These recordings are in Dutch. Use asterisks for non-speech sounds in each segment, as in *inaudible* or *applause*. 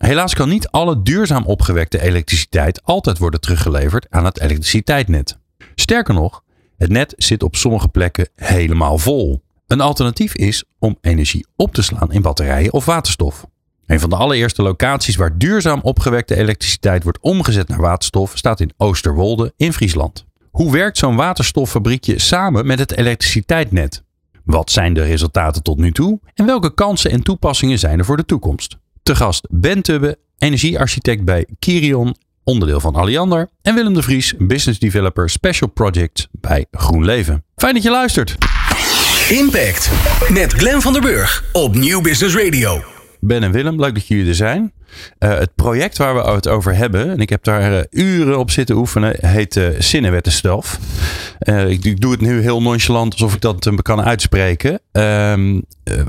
Helaas kan niet alle duurzaam opgewekte elektriciteit altijd worden teruggeleverd aan het elektriciteitsnet. Sterker nog, het net zit op sommige plekken helemaal vol. Een alternatief is om energie op te slaan in batterijen of waterstof. Een van de allereerste locaties waar duurzaam opgewekte elektriciteit wordt omgezet naar waterstof staat in Oosterwolde in Friesland. Hoe werkt zo'n waterstoffabriekje samen met het elektriciteitsnet? Wat zijn de resultaten tot nu toe en welke kansen en toepassingen zijn er voor de toekomst? Te gast Ben Tubbe, energiearchitect bij Kirion, onderdeel van Alliander. En Willem de Vries, business developer special project bij GroenLeven. Fijn dat je luistert. Impact met Glenn van der Burg op Nieuw Business Radio. Ben en Willem, leuk dat jullie er zijn. Uh, het project waar we het over hebben, en ik heb daar uh, uren op zitten oefenen, heet uh, Zinnenwettenstof. Ik, ik, doe het nu heel nonchalant alsof ik dat kan uitspreken. Ehm,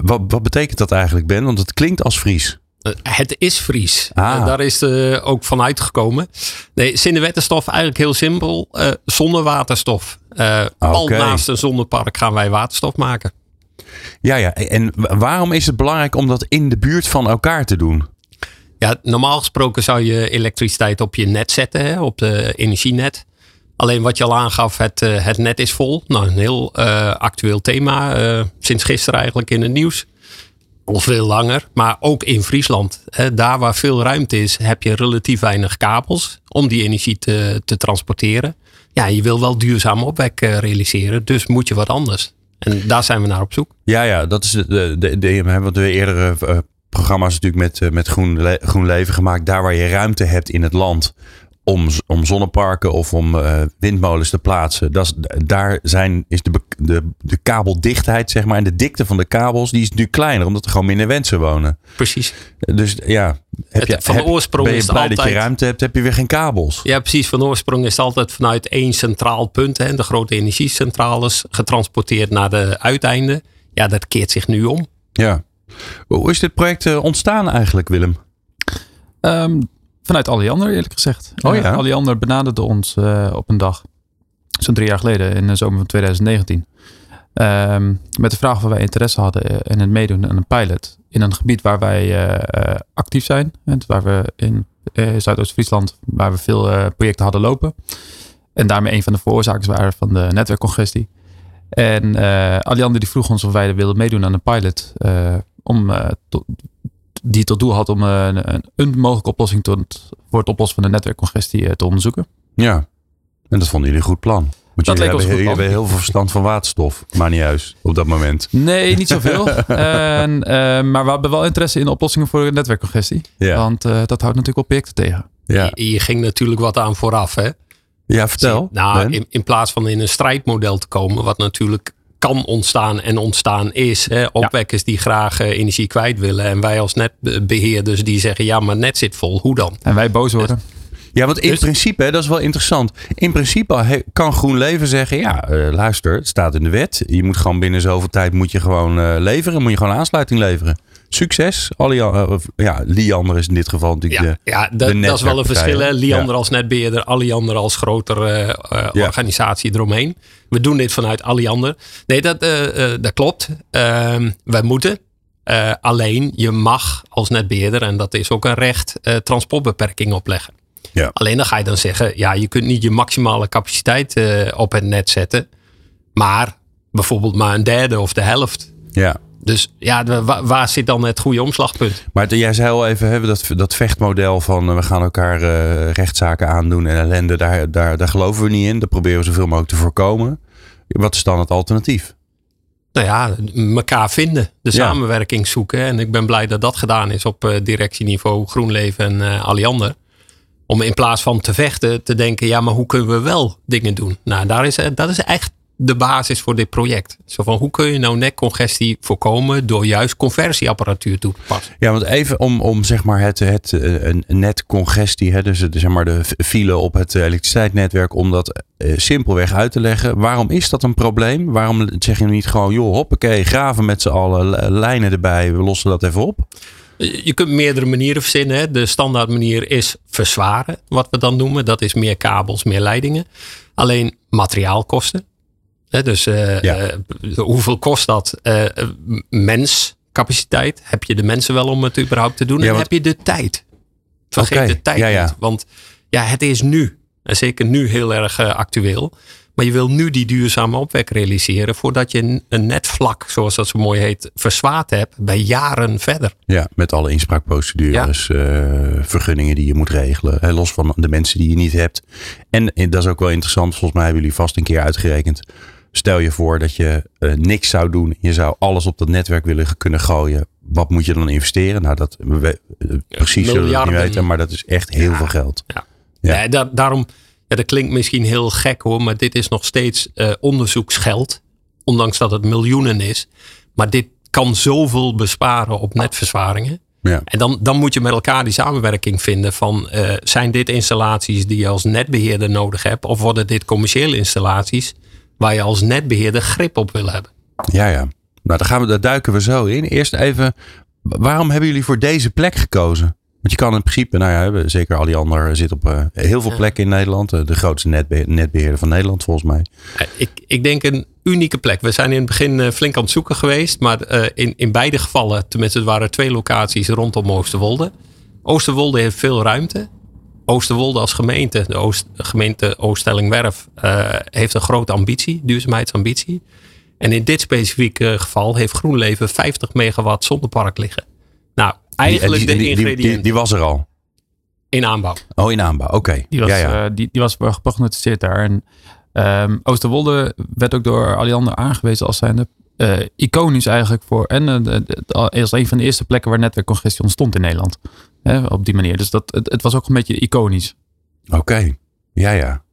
wat, wat betekent dat eigenlijk, Ben? Want het klinkt als Fries. Eh, het is Fries. Ah. daar is het ook van uitgekomen. Nee, zinnenwettenstof eigenlijk heel simpel. Uh, zonnewaterstof. Uh, Al naast een zonnepark gaan wij waterstof maken. Ja, ja. En waarom is het belangrijk om dat in de buurt van elkaar te doen? Ja, normaal gesproken zou je elektriciteit op je net zetten, hè, op de energienet. Alleen wat je al aangaf, het, het net is vol. Nou, een heel actueel thema. sinds gisteren eigenlijk in het nieuws of veel langer. Maar ook in Friesland. Hè, daar waar veel ruimte is, heb je relatief weinig kabels om die energie te, te transporteren. Ja, je wil wel duurzaam opwek uh, realiseren, dus moet je wat anders. En daar zijn we naar op zoek. Ja, ja dat is de, de, de, wat we eerdere uh, programma's natuurlijk met, uh, met Groen, Groen Leven gemaakt. Daar waar je ruimte hebt in het land om, om zonneparken of om uh, windmolens te plaatsen. Dat is, daar zijn, is de, de, de kabeldichtheid, zeg maar, en de dikte van de kabels, die is nu kleiner, omdat er gewoon minder mensen wonen. Precies. Dus ja, heb je, van de oorsprong ben je is blij altijd, dat je ruimte hebt, heb je weer geen kabels. Ja, precies. Van de oorsprong is het altijd vanuit één centraal punt, hè, de grote energiecentrales, getransporteerd naar de uiteinden. Ja, dat keert zich nu om. Ja. Hoe is dit project uh, ontstaan eigenlijk, Willem? Um, Vanuit Alliander eerlijk gezegd. Oh ja? Uh, Alliander benaderde ons uh, op een dag. Zo'n drie jaar geleden in de zomer van 2019. Um, met de vraag of wij interesse hadden in het meedoen aan een pilot. In een gebied waar wij uh, actief zijn. Waar we in Zuidoost-Friesland, waar we veel projecten hadden lopen. En daarmee een van de veroorzakers waren van de netwerkcongestie. En Alliander die vroeg ons of wij wilden meedoen aan een pilot. om tot, die tot doel had om eh, een, een mogelijke oplossing tot, voor het oplossen van de netwerkcongestie eh, te onderzoeken. Ja, en dat vonden jullie een goed plan. Want dat jullie hebben, hebben heel veel verstand van waterstof, maar niet juist op dat moment. Nee, niet zoveel. *laughs* en, uh, maar we hebben wel interesse in oplossingen voor de netwerkcongestie. Ja. Want uh, dat houdt natuurlijk op projecten tegen. Ja. Je, je, ging natuurlijk wat aan vooraf, hè? Ja, vertel. Nou, in, in, plaats van in een strijdmodel te komen, wat natuurlijk kan ontstaan en ontstaan is. Hè, opwekkers die graag uh, energie kwijt willen. En wij als netbeheerders die zeggen ja, maar net zit vol. Hoe dan? En wij boos worden. Ja, want in dus, principe, dat is wel interessant. In principe kan GroenLeven zeggen: ja, uh, luister, het staat in de wet. Je moet gewoon binnen zoveel tijd moet je gewoon uh, leveren. Moet je gewoon aansluiting leveren. Succes. Alliander, ja, Liander is in dit geval natuurlijk ja, de. Ja, dat, dat is wel een verschil. Hè? Liander ja. als netbeheerder, Alliander als grotere uh, ja. organisatie eromheen. We doen dit vanuit Alliander. Nee, dat, uh, dat klopt. wij moeten. alleen je mag als netbeheerder, en dat is ook een recht, transportbeperking opleggen. Ja. Alleen dan ga je dan zeggen, ja, je kunt niet je maximale capaciteit op het net zetten. Maar bijvoorbeeld maar een derde of de helft. Ja. Dus ja, de, waar, waar, zit dan het goede omslagpunt? Maar jij zei al even, dat, dat vechtmodel van uh, we gaan elkaar uh, rechtszaken aandoen en ellende, daar, daar, daar geloven we niet in. Dat proberen we zoveel mogelijk te voorkomen. Wat is dan het alternatief? Nou ja, elkaar vinden, de ja. samenwerking zoeken. En ik ben blij dat dat gedaan is op uh, directieniveau GroenLeven en uh, Alliander. Om in plaats van te vechten te denken, ja, maar hoe kunnen we wel dingen doen? Nou, daar is, dat is echt de basis voor dit project. Zo van, hoe kun je nou netcongestie voorkomen door juist conversieapparatuur toe te passen? Ja, want even om, om zeg maar het, het uh, netcongestie, hè, dus de, zeg maar de file op het elektriciteitsnetwerk, om dat uh, simpelweg uit te leggen. Waarom is dat een probleem? Waarom zeg je niet gewoon, joh, hoppakee, graven met z'n allen, lijnen erbij, we lossen dat even op? Je kunt meerdere manieren verzinnen. Hè. De standaard manier is verzwaren, wat we dan noemen. Dat is meer kabels, meer leidingen. Alleen materiaalkosten. Dus uh, ja. uh, hoeveel kost dat? Uh, menscapaciteit. Heb je de mensen wel om het überhaupt te doen? Ja, en want... heb je de tijd? Vergeet okay. de tijd ja, niet. Want ja, het is nu. En zeker nu heel erg actueel. Maar je wil nu die duurzame opwek realiseren voordat je een netvlak, zoals dat zo mooi heet, verzwaard hebt bij jaren verder. Ja, met alle inspraakprocedures, ja. uh, vergunningen die je moet regelen, hè, los van de mensen die je niet hebt. En, en dat is ook wel interessant, volgens mij hebben jullie vast een keer uitgerekend. Stel je voor dat je uh, niks zou doen, je zou alles op dat netwerk willen kunnen gooien. Wat moet je dan investeren? Nou, dat we, uh, precies zullen we niet weten, maar dat is echt heel ja. veel geld. Ja. ja. da daarom ja, dat klinkt misschien heel gek hoor, maar dit is nog steeds uh, onderzoeksgeld. Ondanks dat het miljoenen is. Maar dit kan zoveel besparen op netverzwaringen. Ja. En dan, dan moet je met elkaar die samenwerking vinden van zijn dit installaties die je als netbeheerder nodig hebt? Of worden dit commerciële installaties waar je als netbeheerder grip op wil hebben? Ja, ja. Nou, daar, gaan we, daar duiken we zo in. Eerst even, waarom hebben jullie voor deze plek gekozen? Want je kan in principe, nou ja, zeker Alliander zit op uh, heel veel plekken in Nederland. Uh, de grootste netbe netbeheerder van Nederland volgens mij. Ik, ik denk een unieke plek. We zijn in het begin uh, flink aan het zoeken geweest. Maar in, in beide gevallen, tenminste het waren twee locaties rondom Oosterwolde. Oosterwolde heeft veel ruimte. Oosterwolde als gemeente, de Oost, gemeente Oostellingwerf, heeft een grote ambitie, duurzaamheidsambitie. En in dit specifieke geval heeft GroenLeven 50 megawatt zonnepark liggen. Nou, eigenlijk die, de ingrediënten. Die, die, was er al. In aanbouw. Oh, in aanbouw. Oké. Okay. Die was, ja, ja. Uh, die, die was geprognosticeerd daar. En um, Oosterwolde werd ook door Alliander aangewezen als zijnde uh, iconisch eigenlijk voor. En uh, als een van de eerste plekken waar netwerkcongestie ontstond in Nederland. Hè, op die manier. Dus dat, het, het was ook een beetje iconisch. Oké. Okay. Ja, ja.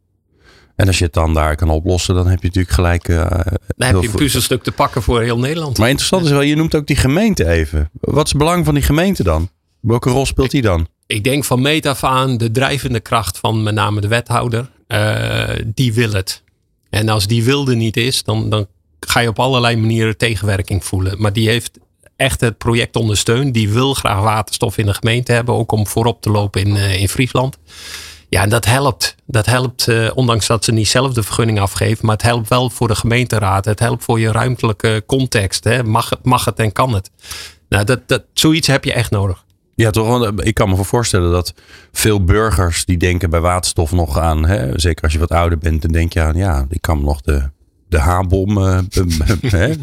En als je het dan daar kan oplossen, dan heb je natuurlijk gelijk. Uh, dan heb je een puzzelstuk te pakken voor heel Nederland. Maar interessant is wel, je noemt ook die gemeente even. Wat is het belang van die gemeente dan? Welke rol speelt die dan? Ik denk van meet af aan de drijvende kracht van met name de wethouder. Uh, die wil het. En als die wilde niet is, dan, dan ga je op allerlei manieren tegenwerking voelen. Maar die heeft echt het project ondersteund. Die wil graag waterstof in de gemeente hebben, ook om voorop te lopen in, uh, in Friesland. Ja, en dat helpt. Dat helpt, uh, ondanks dat ze niet zelf de vergunning afgeven. Maar het helpt wel voor de gemeenteraad. Het helpt voor je ruimtelijke context. Hè. Mag, het, mag het en kan het. Nou, dat, dat, zoiets heb je echt nodig. Ja, toch? Want ik kan me voorstellen dat veel burgers die denken bij waterstof nog aan. Hè, zeker als je wat ouder bent, dan denk je aan, ja, ik kan nog de, de H-bom. Uh, *laughs*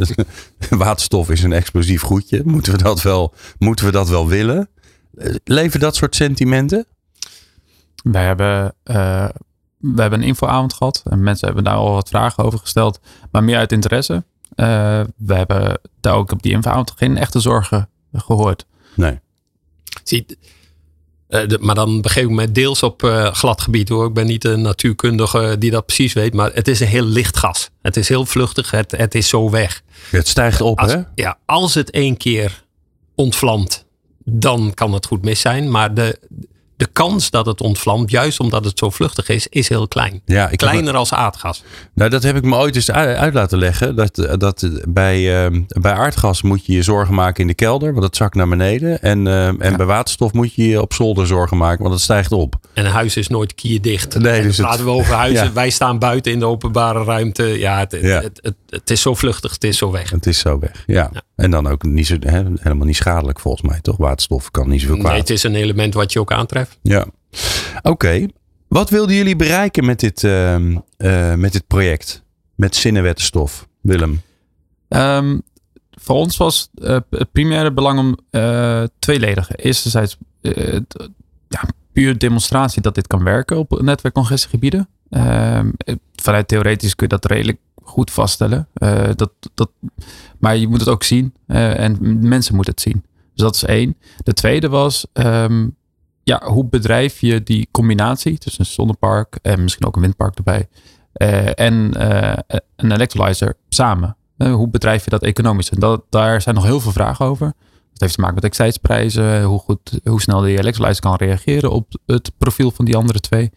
*laughs* waterstof is een explosief goedje. Moeten we dat wel, moeten we dat wel willen? Leven dat soort sentimenten? Wij hebben, uh, we hebben een infoavond gehad. En mensen hebben daar al wat vragen over gesteld. Maar meer uit interesse. Uh, we hebben daar ook op die infoavond geen echte zorgen gehoord. Nee. Zie, uh, de, maar dan begeef ik me deels op glad gebied hoor. Ik ben niet een natuurkundige die dat precies weet. Maar het is een heel licht gas. Het is heel vluchtig. Het, het is zo weg. Het stijgt op als, hè? Ja, als het één keer ontvlamt. Dan kan het goed mis zijn. Maar de, de kans dat het ontvlamt, juist omdat het zo vluchtig is, is heel klein. Ja, Kleiner me, als aardgas. Nou, dat heb ik me ooit eens uit laten leggen. Dat, dat bij, uh, bij aardgas moet je je zorgen maken in de kelder, want het zakt naar beneden. En, uh, en ja. bij waterstof moet je je op zolder zorgen maken, want het stijgt op. En een huis is nooit kierdicht. Nee, dus praten het, we over *laughs* huizen. Ja. Wij staan buiten in de openbare ruimte. Ja, het, ja. Het, het, het, is zo vluchtig, het is zo weg. Het is zo weg, ja. En dan ook niet zo, he, helemaal niet schadelijk volgens mij, toch? Waterstof kan niet zoveel kwaad. Nee, het is een element wat je ook aantreft. Ja. Oké. Okay. Wat wilden jullie bereiken met dit, uh, uh, met dit project? Met zinnenwettenstof, Willem? Um, voor ons was uh, het primaire belang om tweeledig. Eersterzijds ja, puur demonstratie dat dit kan werken op netwerkcongestiegebieden. Ehm, vanuit theoretisch kun je dat redelijk goed vaststellen. dat, dat, maar je moet het ook zien en mensen moeten het zien. Dus dat is één. De tweede was, um, ja, hoe bedrijf je die combinatie tussen een zonnepark en misschien ook een windpark erbij, eh, en eh, een electrolyzer samen. Eh, hoe bedrijf je dat economisch? En dat, daar zijn nog heel veel vragen over. Dat heeft te maken met elektriciteitsprijzen, hoe, goed, hoe snel die electrolyzer kan reageren op het profiel van die andere twee.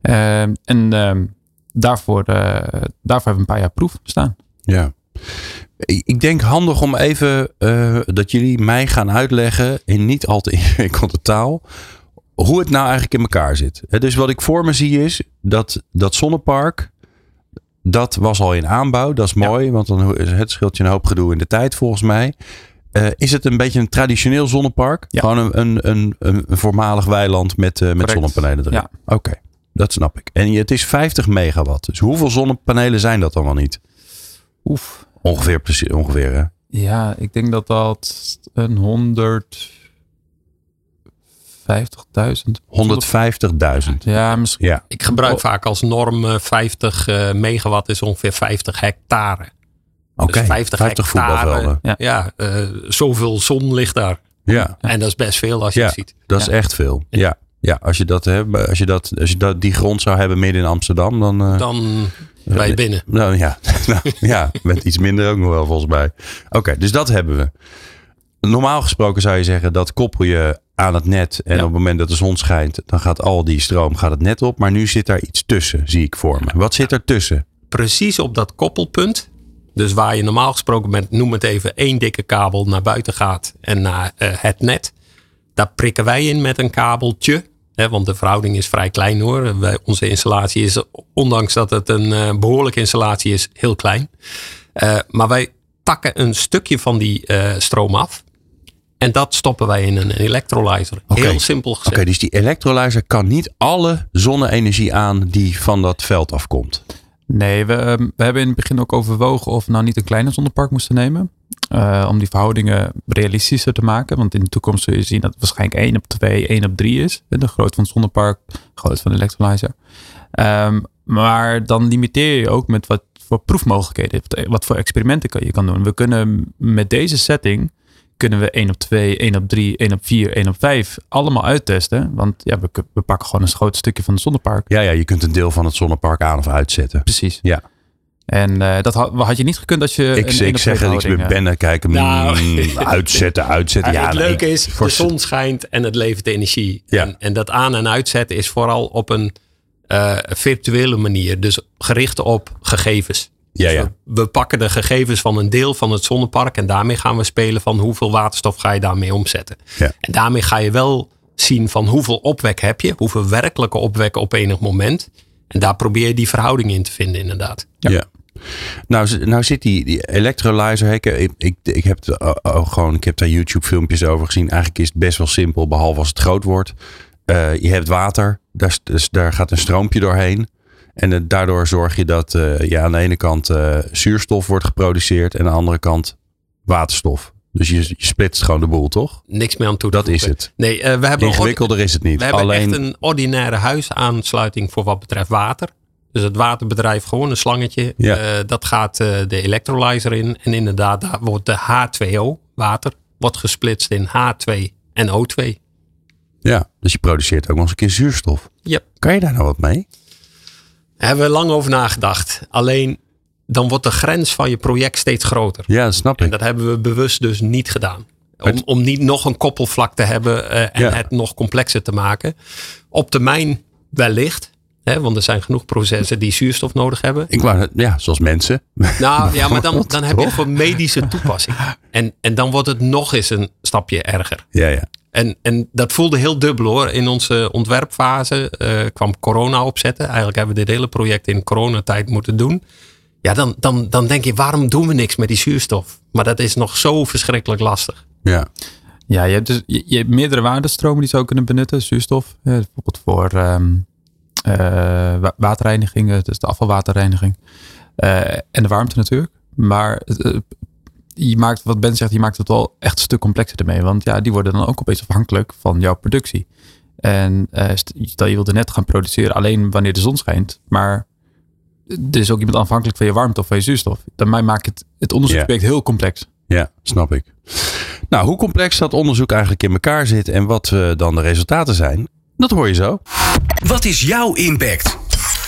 Eh, en ehm, daarvoor, eh, daarvoor hebben we een paar jaar proef staan. Ja. Ik denk handig om even eh, dat jullie mij gaan uitleggen in niet al te *laughs* ingewikkelde taal. Hoe het nou eigenlijk in elkaar zit. Dus wat ik voor me zie is dat dat zonnepark. Dat was al in aanbouw. Dat is mooi. Want dan het scheelt je een hoop gedoe in de tijd volgens mij. Eh, is het een beetje een traditioneel zonnepark? Ja. Gewoon een, een, een, een voormalig weiland met, eh, met zonnepanelen erin? Ja. Oké, dat snap ik. En het is 50 megawatt. Dus hoeveel zonnepanelen zijn dat dan wel niet? Oef. Ongeveer, precies, ongeveer hè? Ja, ik denk dat dat een 150.000. 150.000. Ja, misschien. Ja, Ik gebruik Oh. vaak als norm eh, 50 eh, megawatt is ongeveer 50 hectare. oké. Dus 50, 50 hectare. voetbalvelden. Ja. Ja, eh, zoveel zon ligt daar. Ja, En dat is best veel als je Ja. het ziet. dat is echt veel. Ja, ja als je dat hebt, als je dat, als je dat, die grond zou hebben midden in Amsterdam, dan. eh, Dan ben je binnen. Nou ja, *laughs* nou, ja, met iets minder ook nog wel volgens mij. Oké, dus dat hebben we. Normaal gesproken zou je zeggen dat koppel je aan het net en Ja. op het moment dat de zon schijnt, dan gaat al die stroom gaat het net op. Maar nu zit daar iets tussen, zie ik voor me. Wat zit er tussen? Precies op dat koppelpunt. Dus waar je normaal gesproken met, noem het even, één dikke kabel naar buiten gaat en naar eh, het net. Daar prikken wij in met een kabeltje. Hè, want de verhouding is vrij klein hoor. Wij, onze installatie is, ondanks dat het een eh, behoorlijke installatie is, heel klein. Eh, maar wij takken een stukje van die eh, stroom af. En dat stoppen wij in een elektrolyzer. Oké. Heel simpel Oké, gezegd. dus die elektrolyzer kan niet alle zonne-energie aan die van dat veld afkomt. Nee, we, ehm, we hebben in het begin ook overwogen of we nou niet een kleiner zonnepark moesten nemen. Eh, om die verhoudingen realistischer te maken. Want in de toekomst zul je zien dat het waarschijnlijk 1 op 2, 1 op 3 is. De grootte van het zonnepark, de grootte van de electrolyzer. Ehm, maar dan limiteer je ook met wat voor proefmogelijkheden, wat- wat voor experimenten kan, je kan doen. We kunnen met deze setting kunnen we 1 op 2, 1 op 3, 1 op 4, 1 op 5 allemaal uittesten. Want ja, we, we pakken gewoon een groot stukje van het zonnepark. Ja, ja, je kunt een deel van het zonnepark aan of uitzetten. Precies. Ja. En eh, dat had, had je niet gekund als je. Ik, een ik zeg het, ik ben verhouding, bennen kijken. Nou. mm, *laughs* uitzetten, uitzetten. Ja, het nee, leuke is, voor- de zon schijnt en het levert energie. Ja. En, en dat aan- en uitzetten is vooral op een eh, virtuele manier. Dus gericht op gegevens. Ja, Dus ja. We, we pakken de gegevens van een deel van het zonnepark. En daarmee gaan we spelen van hoeveel waterstof ga je daarmee omzetten. Ja. En daarmee ga je wel zien van hoeveel opwek heb je. Hoeveel werkelijke opwek op enig moment. En daar probeer je die verhouding in te vinden inderdaad. Ja. Nou, nou zit die, die electrolyzer. Ik, ik, ik, ik, heb, het, oh, oh, gewoon, ik heb daar YouTube filmpjes over gezien. Eigenlijk is het best wel simpel, behalve als het groot wordt. Eh, je hebt water, daar, dus daar gaat een stroompje doorheen. En eh, daardoor zorg je dat eh, ja, aan de ene kant eh, zuurstof wordt geproduceerd en aan de andere kant waterstof. Dus je, je splitst gewoon de boel, toch? Niks meer aan toe Dat is het. Nee, eh, we hebben Ingewikkelder is het niet. We hebben echt een ordinaire huisaansluiting voor wat betreft water. Dus het waterbedrijf gewoon een slangetje. Ja. Eh, dat gaat eh, de electrolyzer in. En inderdaad, daar wordt de H2O, water, wordt gesplitst in H2 en O2. ja, dus je produceert ook nog eens een keer zuurstof. Yep. Kan je daar nou wat mee? Daar hebben we lang over nagedacht. Alleen, dan wordt de grens van je project steeds groter. Ja, snap En ik. dat hebben we bewust dus niet gedaan. Om, om niet nog een koppelvlak te hebben eh, en Ja. het nog complexer te maken. Op termijn wellicht. Hè, want er zijn genoeg processen die zuurstof nodig hebben. Ik wou, ja, zoals mensen. Nou ja, maar dan, dan heb je voor medische toepassing. En, en dan wordt het nog eens een stapje erger. Ja, ja. En, en dat voelde heel dubbel hoor. In onze ontwerpfase eh, kwam corona opzetten. Eigenlijk hebben we dit hele project in coronatijd moeten doen. Ja, dan, dan, dan denk je, waarom doen we niks met die zuurstof? Maar dat is nog zo verschrikkelijk lastig. ja. Ja, je hebt dus je, je hebt meerdere waardestromen die zou kunnen benutten. Zuurstof, eh, bijvoorbeeld voor ehm, eh, wa- waterreiniging, dus de afvalwaterreiniging. Eh, en de warmte natuurlijk. Maar je maakt, wat Ben zegt, je maakt het wel echt een stuk complexer ermee. Want ja, die worden dan ook opeens afhankelijk van jouw productie. En eh, st- stel je wilde net gaan produceren alleen wanneer de zon schijnt. Maar er is ook iemand afhankelijk van je warmte of van je zuurstof. Daarmee maakt het, het onderzoeksproject heel complex. Ja, snap ik. Nou, hoe complex dat onderzoek eigenlijk in elkaar zit en wat eh, dan de resultaten zijn, dat hoor je zo. Wat is jouw impact?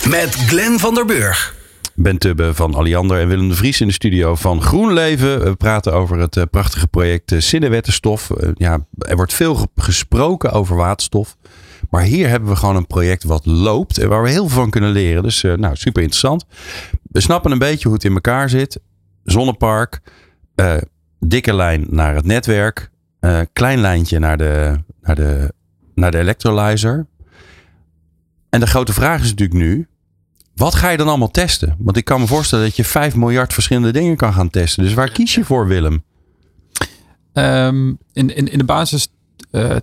met Glenn van der Burg. Ben Tubbe van Alliander en Willem de Vries in de studio van GroenLeven. We praten over het eh, prachtige project Zinnenwettenstof. Uh, ja, er wordt veel gesproken over waterstof. Maar hier hebben we gewoon een project wat loopt en waar we heel veel van kunnen leren. Dus nou, super interessant. We snappen een beetje hoe het in elkaar zit. Zonnepark, dikke lijn naar het netwerk, klein lijntje naar de, naar, de, naar de electrolyzer. En de grote vraag is natuurlijk nu, wat ga je dan allemaal testen? Want ik kan me voorstellen dat je 5 miljard verschillende dingen kan gaan testen. Dus waar kies je voor, Willem? Um, in, in, in de basis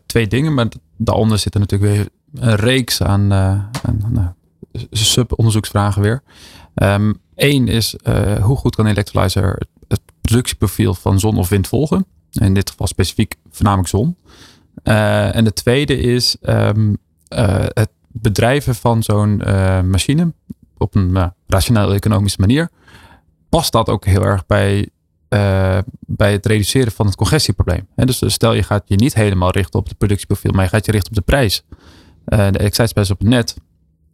twee dingen, maar daaronder zitten natuurlijk weer een reeks aan, uh, aan uh, sub-onderzoeksvragen weer. Um, Eén is hoe goed kan electrolyzer het productieprofiel van zon of wind volgen? In dit geval specifiek voornamelijk zon. en de tweede is um, het bedrijven van zo'n machine op een rationele economische manier, past dat ook heel erg bij, uh, bij het reduceren van het congestieprobleem. En dus stel je gaat je niet helemaal richten op het productieprofiel, maar je gaat je richten op de prijs. Uh, de elektriciteitsprijs op het net.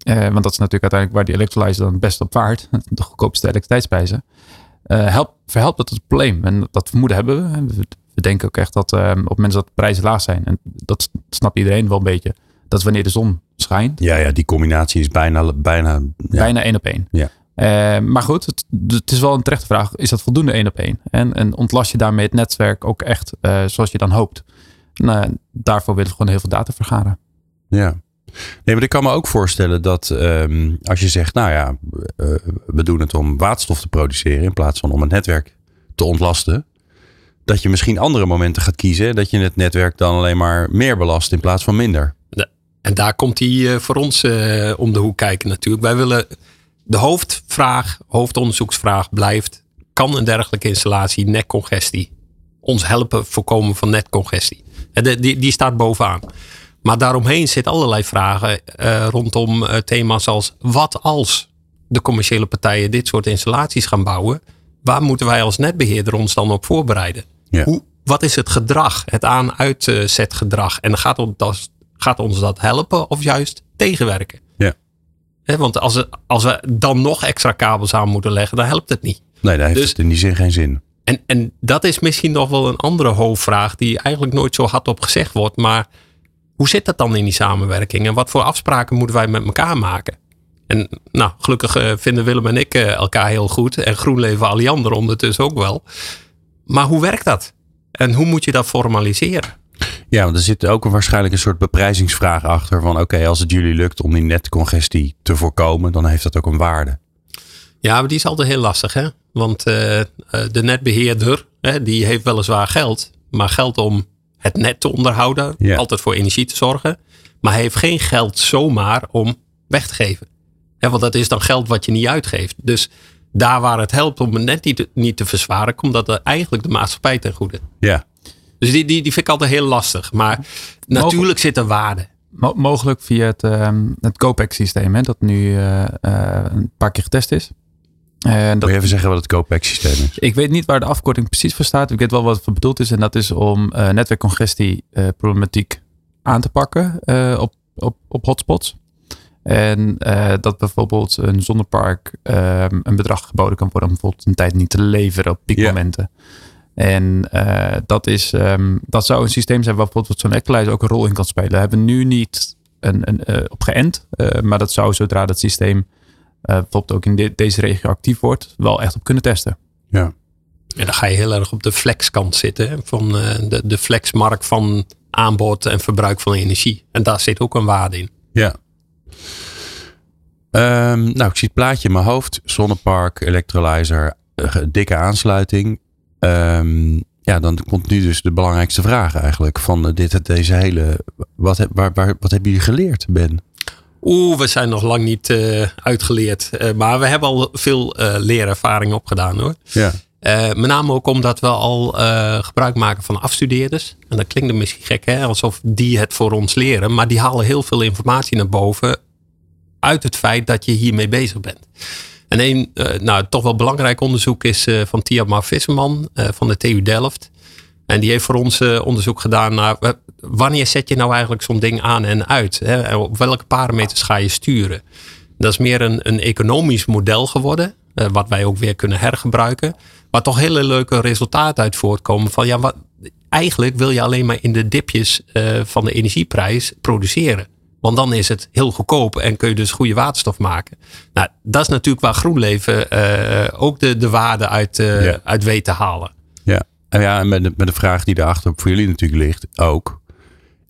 want dat is natuurlijk uiteindelijk waar die electrolyzer dan het best op vaart. *laughs* De goedkoopste elektriciteitsprijzen. help, verhelpt dat het probleem. En dat vermoeden hebben we. We denken ook echt dat op het moment dat de prijzen laag zijn. En dat snapt iedereen wel een beetje dat wanneer de zon schijnt. Ja, ja die combinatie is bijna, bijna, ja. bijna één op één. Ja. Uh, maar goed, het, het, is wel een terechte vraag. Is dat voldoende één op één? En, en ontlast je daarmee het netwerk ook echt uh, zoals je dan hoopt? Nou, daarvoor willen we gewoon heel veel data vergaren. Ja. Nee, maar ik kan me ook voorstellen dat um, als je zegt, nou ja, uh, we doen het om waterstof te produceren in plaats van om het netwerk te ontlasten. Dat je misschien andere momenten gaat kiezen. Dat je het netwerk dan alleen maar meer belast in plaats van minder. En daar komt hij uh, voor ons uh, om de hoek kijken natuurlijk. Wij willen de hoofdvraag, hoofdonderzoeksvraag blijft: kan een dergelijke installatie netcongestie ons helpen voorkomen van netcongestie? En die, die staat bovenaan. Maar daaromheen zitten allerlei vragen uh, rondom thema's als wat als de commerciële partijen dit soort installaties gaan bouwen? Waar moeten wij als netbeheerder ons dan op voorbereiden? Ja. Hoe, wat is het gedrag, het aan-uitzetgedrag? En gaat het Gaat ons dat helpen of juist tegenwerken? Want als, als we dan nog extra kabels aan moeten leggen, dan helpt het niet. Nee, dan heeft dus, het in die zin geen zin. En, en dat is misschien nog wel een andere hoofdvraag die eigenlijk nooit zo hardop gezegd wordt. Maar hoe zit dat dan in die samenwerking? En wat voor afspraken moeten wij met elkaar maken? En nou, gelukkig uh, vinden Willem en ik uh, elkaar heel goed. En GroenLeven Alliander ondertussen ook wel. Maar hoe werkt dat? En hoe moet je dat formaliseren? Ja, want er zit ook een, waarschijnlijk een soort beprijzingsvraag achter. Van oké, als het jullie lukt om die netcongestie te voorkomen, dan heeft dat ook een waarde. Ja, maar die is altijd heel lastig. Hè? Want uh, de netbeheerder, hè, die heeft weliswaar geld. Maar geld om het net te onderhouden. Ja. Altijd voor energie te zorgen. Maar hij heeft geen geld zomaar om weg te geven. Hè, want dat is dan geld wat je niet uitgeeft. Dus daar waar het helpt om het net niet te, niet te verzwaren, komt dat eigenlijk de maatschappij ten goede. Ja. Dus die, die, die vind ik altijd heel lastig. Maar natuurlijk Mogelijk, zit er waarde. Mogelijk via het, um, het COPEX systeem, hè, dat nu uh, uh, een paar keer getest is. Uh, dat, Wil je even zeggen wat het COPEX systeem is? Ik weet niet waar de afkorting precies voor staat. Ik weet wel wat het voor bedoeld is. En dat is om netwerkcongestie problematiek aan te pakken op, op, op hotspots. En dat bijvoorbeeld een zonnepark ehm, een bedrag geboden kan worden om bijvoorbeeld een tijd niet te leveren op piekmomenten. En uh, dat, is, um, dat zou een systeem zijn waar bijvoorbeeld zo'n equalizer ook een rol in kan spelen. Daar hebben we nu niet een, een, uh, op geënt. Uh, maar dat zou zodra dat systeem bijvoorbeeld ook in de, deze regio actief wordt, wel echt op kunnen testen. Ja. En dan ga je heel erg op de flexkant zitten. Van de, de flexmarkt van aanbod en verbruik van energie. En daar zit ook een waarde in. Ja. Um, nou, ik zie het plaatje in mijn hoofd. Zonnepark, electrolyzer, dikke aansluiting. Um, ja, dan komt nu dus de belangrijkste vraag eigenlijk van dit, deze hele. Wat, heb, waar, waar, wat hebben jullie geleerd, Ben? Oeh, we zijn nog lang niet uh, uitgeleerd. Uh, maar we hebben al veel uh, leerervaring opgedaan hoor. Ja. met name ook omdat we al gebruik maken van afstudeerders. En dat klinkt misschien gek, hè? alsof die het voor ons leren. Maar die halen heel veel informatie naar boven uit het feit dat je hiermee bezig bent. En een uh, nou, toch wel belangrijk onderzoek is uh, van Tiamar Visserman uh, van de TU Delft. En die heeft voor ons onderzoek gedaan naar wanneer zet je nou eigenlijk zo'n ding aan en uit? Hè? Op welke parameters ga je sturen? Dat is meer een, een economisch model geworden. Wat wij ook weer kunnen hergebruiken. Waar toch hele leuke resultaten uit voortkomen. Van ja, wat, eigenlijk wil je alleen maar in de dipjes van de energieprijs produceren. Want dan is het heel goedkoop en kun je dus goede waterstof maken. Nou, dat is natuurlijk waar GroenLeven uh, ook de, de waarde uit, ja. uit weet te halen. Ja, en, ja, en met, de, met de vraag die daarachter voor jullie natuurlijk ligt ook.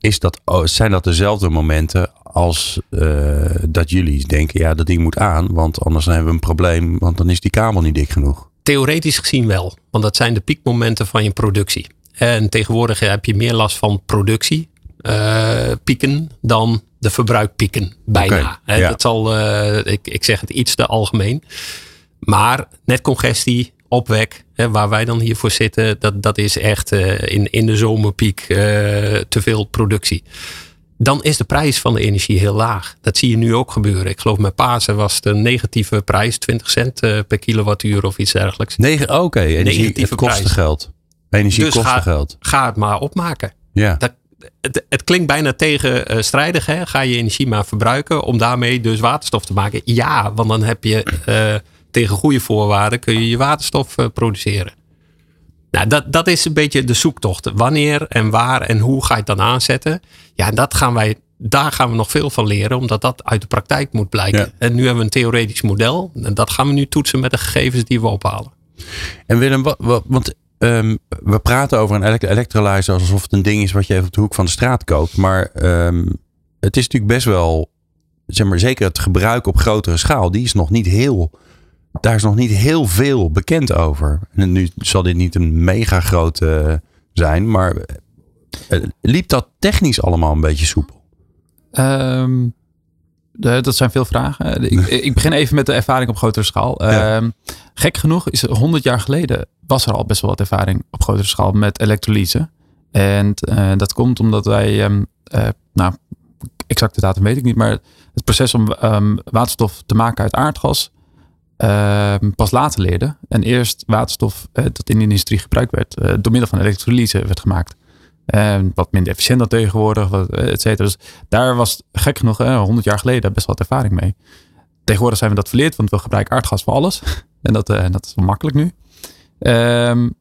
Is dat, oh, zijn dat dezelfde momenten als uh, dat jullie denken, ja, dat ding moet aan, want anders hebben we een probleem, want dan is die kabel niet dik genoeg? Theoretisch gezien wel, want dat zijn de piekmomenten van je productie. En tegenwoordig heb je meer last van productie uh, pieken dan de verbruikpieken. Bijna. Okay, ja. Dat zal, uh, ik, ik zeg het iets te algemeen. Maar netcongestie, opwek, hè, waar wij dan hiervoor zitten, dat, dat is echt uh, in, in de zomerpiek te veel productie dan is de prijs van de energie heel laag. Dat zie je nu ook gebeuren. Ik geloof met Pasen was een negatieve prijs, 20 cent uh, per kilowattuur of iets dergelijks. Oké, okay. energie negatieve het kost geld. Energie dus kost ga, geld. Ga het maar opmaken. Ja. Dat, het, het, klinkt bijna tegenstrijdig. Hè? Ga je energie maar verbruiken om daarmee dus waterstof te maken? Ja, want dan heb je uh, tegen goede voorwaarden kun je je waterstof uh, produceren. Nou, dat, dat is een beetje de zoektocht. Wanneer en waar en hoe ga je het dan aanzetten? Ja, dat gaan wij, daar gaan we nog veel van leren, omdat dat uit de praktijk moet blijken. Ja. En nu hebben we een theoretisch model. En dat gaan we nu toetsen met de gegevens die we ophalen. En Willem, wat, wat, want um, we praten over een electrolyzer alsof het een ding is wat je even op de hoek van de straat koopt. Maar um, het is natuurlijk best wel, zeg maar, zeker het gebruik op grotere schaal, die is nog niet heel daar is nog niet heel veel bekend over. En nu zal dit niet een mega grote zijn, maar uh, liep dat technisch allemaal een beetje soepel? Um, de, dat zijn veel vragen. Ik, ik, begin even met de ervaring op grotere schaal. Ja. Um, gek genoeg is 100 jaar geleden was er al best wel wat ervaring op grotere schaal met elektrolyse. En uh, dat komt omdat wij, um, nou, exacte datum weet ik niet, maar het proces om waterstof te maken uit aardgas uh, pas later leerde. En eerst waterstof uh, dat in de industrie gebruikt werd, uh, door middel van elektrolyse werd gemaakt. En wat minder efficiënt dan tegenwoordig, wat, et cetera. Dus daar was gek genoeg, 100 jaar geleden, best wel wat ervaring mee. Tegenwoordig zijn we dat verleerd, want we gebruiken aardgas voor alles. *laughs* en dat, dat is wel makkelijk nu. Um,